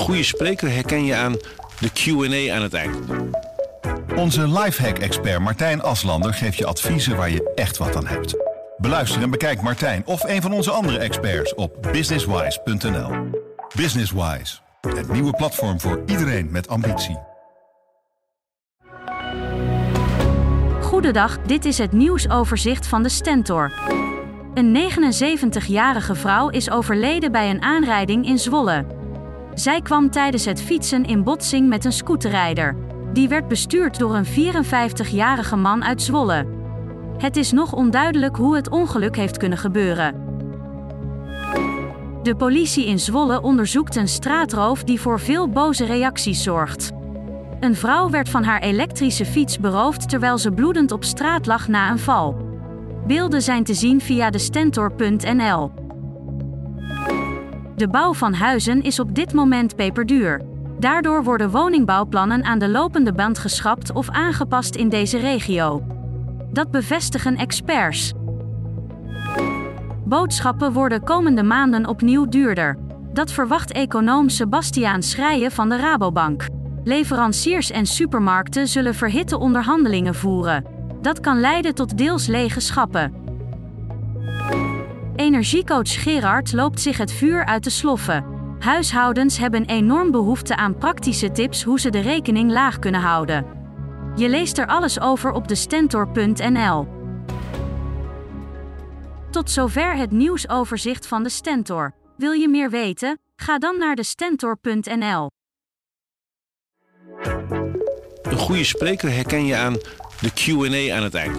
goede spreker herken je aan de QA aan het eind. Onze lifehack-expert Martijn Aslander geeft je adviezen waar je echt wat aan hebt. Beluister en bekijk Martijn of een van onze andere experts op businesswise.nl. Businesswise, het nieuwe platform voor iedereen met ambitie. Goedendag, dit is het nieuwsoverzicht van de Stentor. Een 79-jarige vrouw is overleden bij een aanrijding in Zwolle. Zij kwam tijdens het fietsen in botsing met een scooterrijder. Die werd bestuurd door een 54-jarige man uit Zwolle. Het is nog onduidelijk hoe het ongeluk heeft kunnen gebeuren. De politie in Zwolle onderzoekt een straatroof die voor veel boze reacties zorgt. Een vrouw werd van haar elektrische fiets beroofd terwijl ze bloedend op straat lag na een val. Beelden zijn te zien via de stentor.nl. De bouw van huizen is op dit moment peperduur. Daardoor worden woningbouwplannen aan de lopende band geschrapt of aangepast in deze regio. Dat bevestigen experts. Boodschappen worden komende maanden opnieuw duurder. Dat verwacht econoom Sebastiaan Schrijen van de Rabobank. Leveranciers en supermarkten zullen verhitte onderhandelingen voeren. Dat kan leiden tot deels lege schappen. Energiecoach Gerard loopt zich het vuur uit de sloffen. Huishoudens hebben enorm behoefte aan praktische tips hoe ze de rekening laag kunnen houden. Je leest er alles over op de Stentor.nl. Tot zover het nieuwsoverzicht van de Stentor. Wil je meer weten? Ga dan naar de Stentor.nl. Een goede spreker herken je aan de QA aan het eind.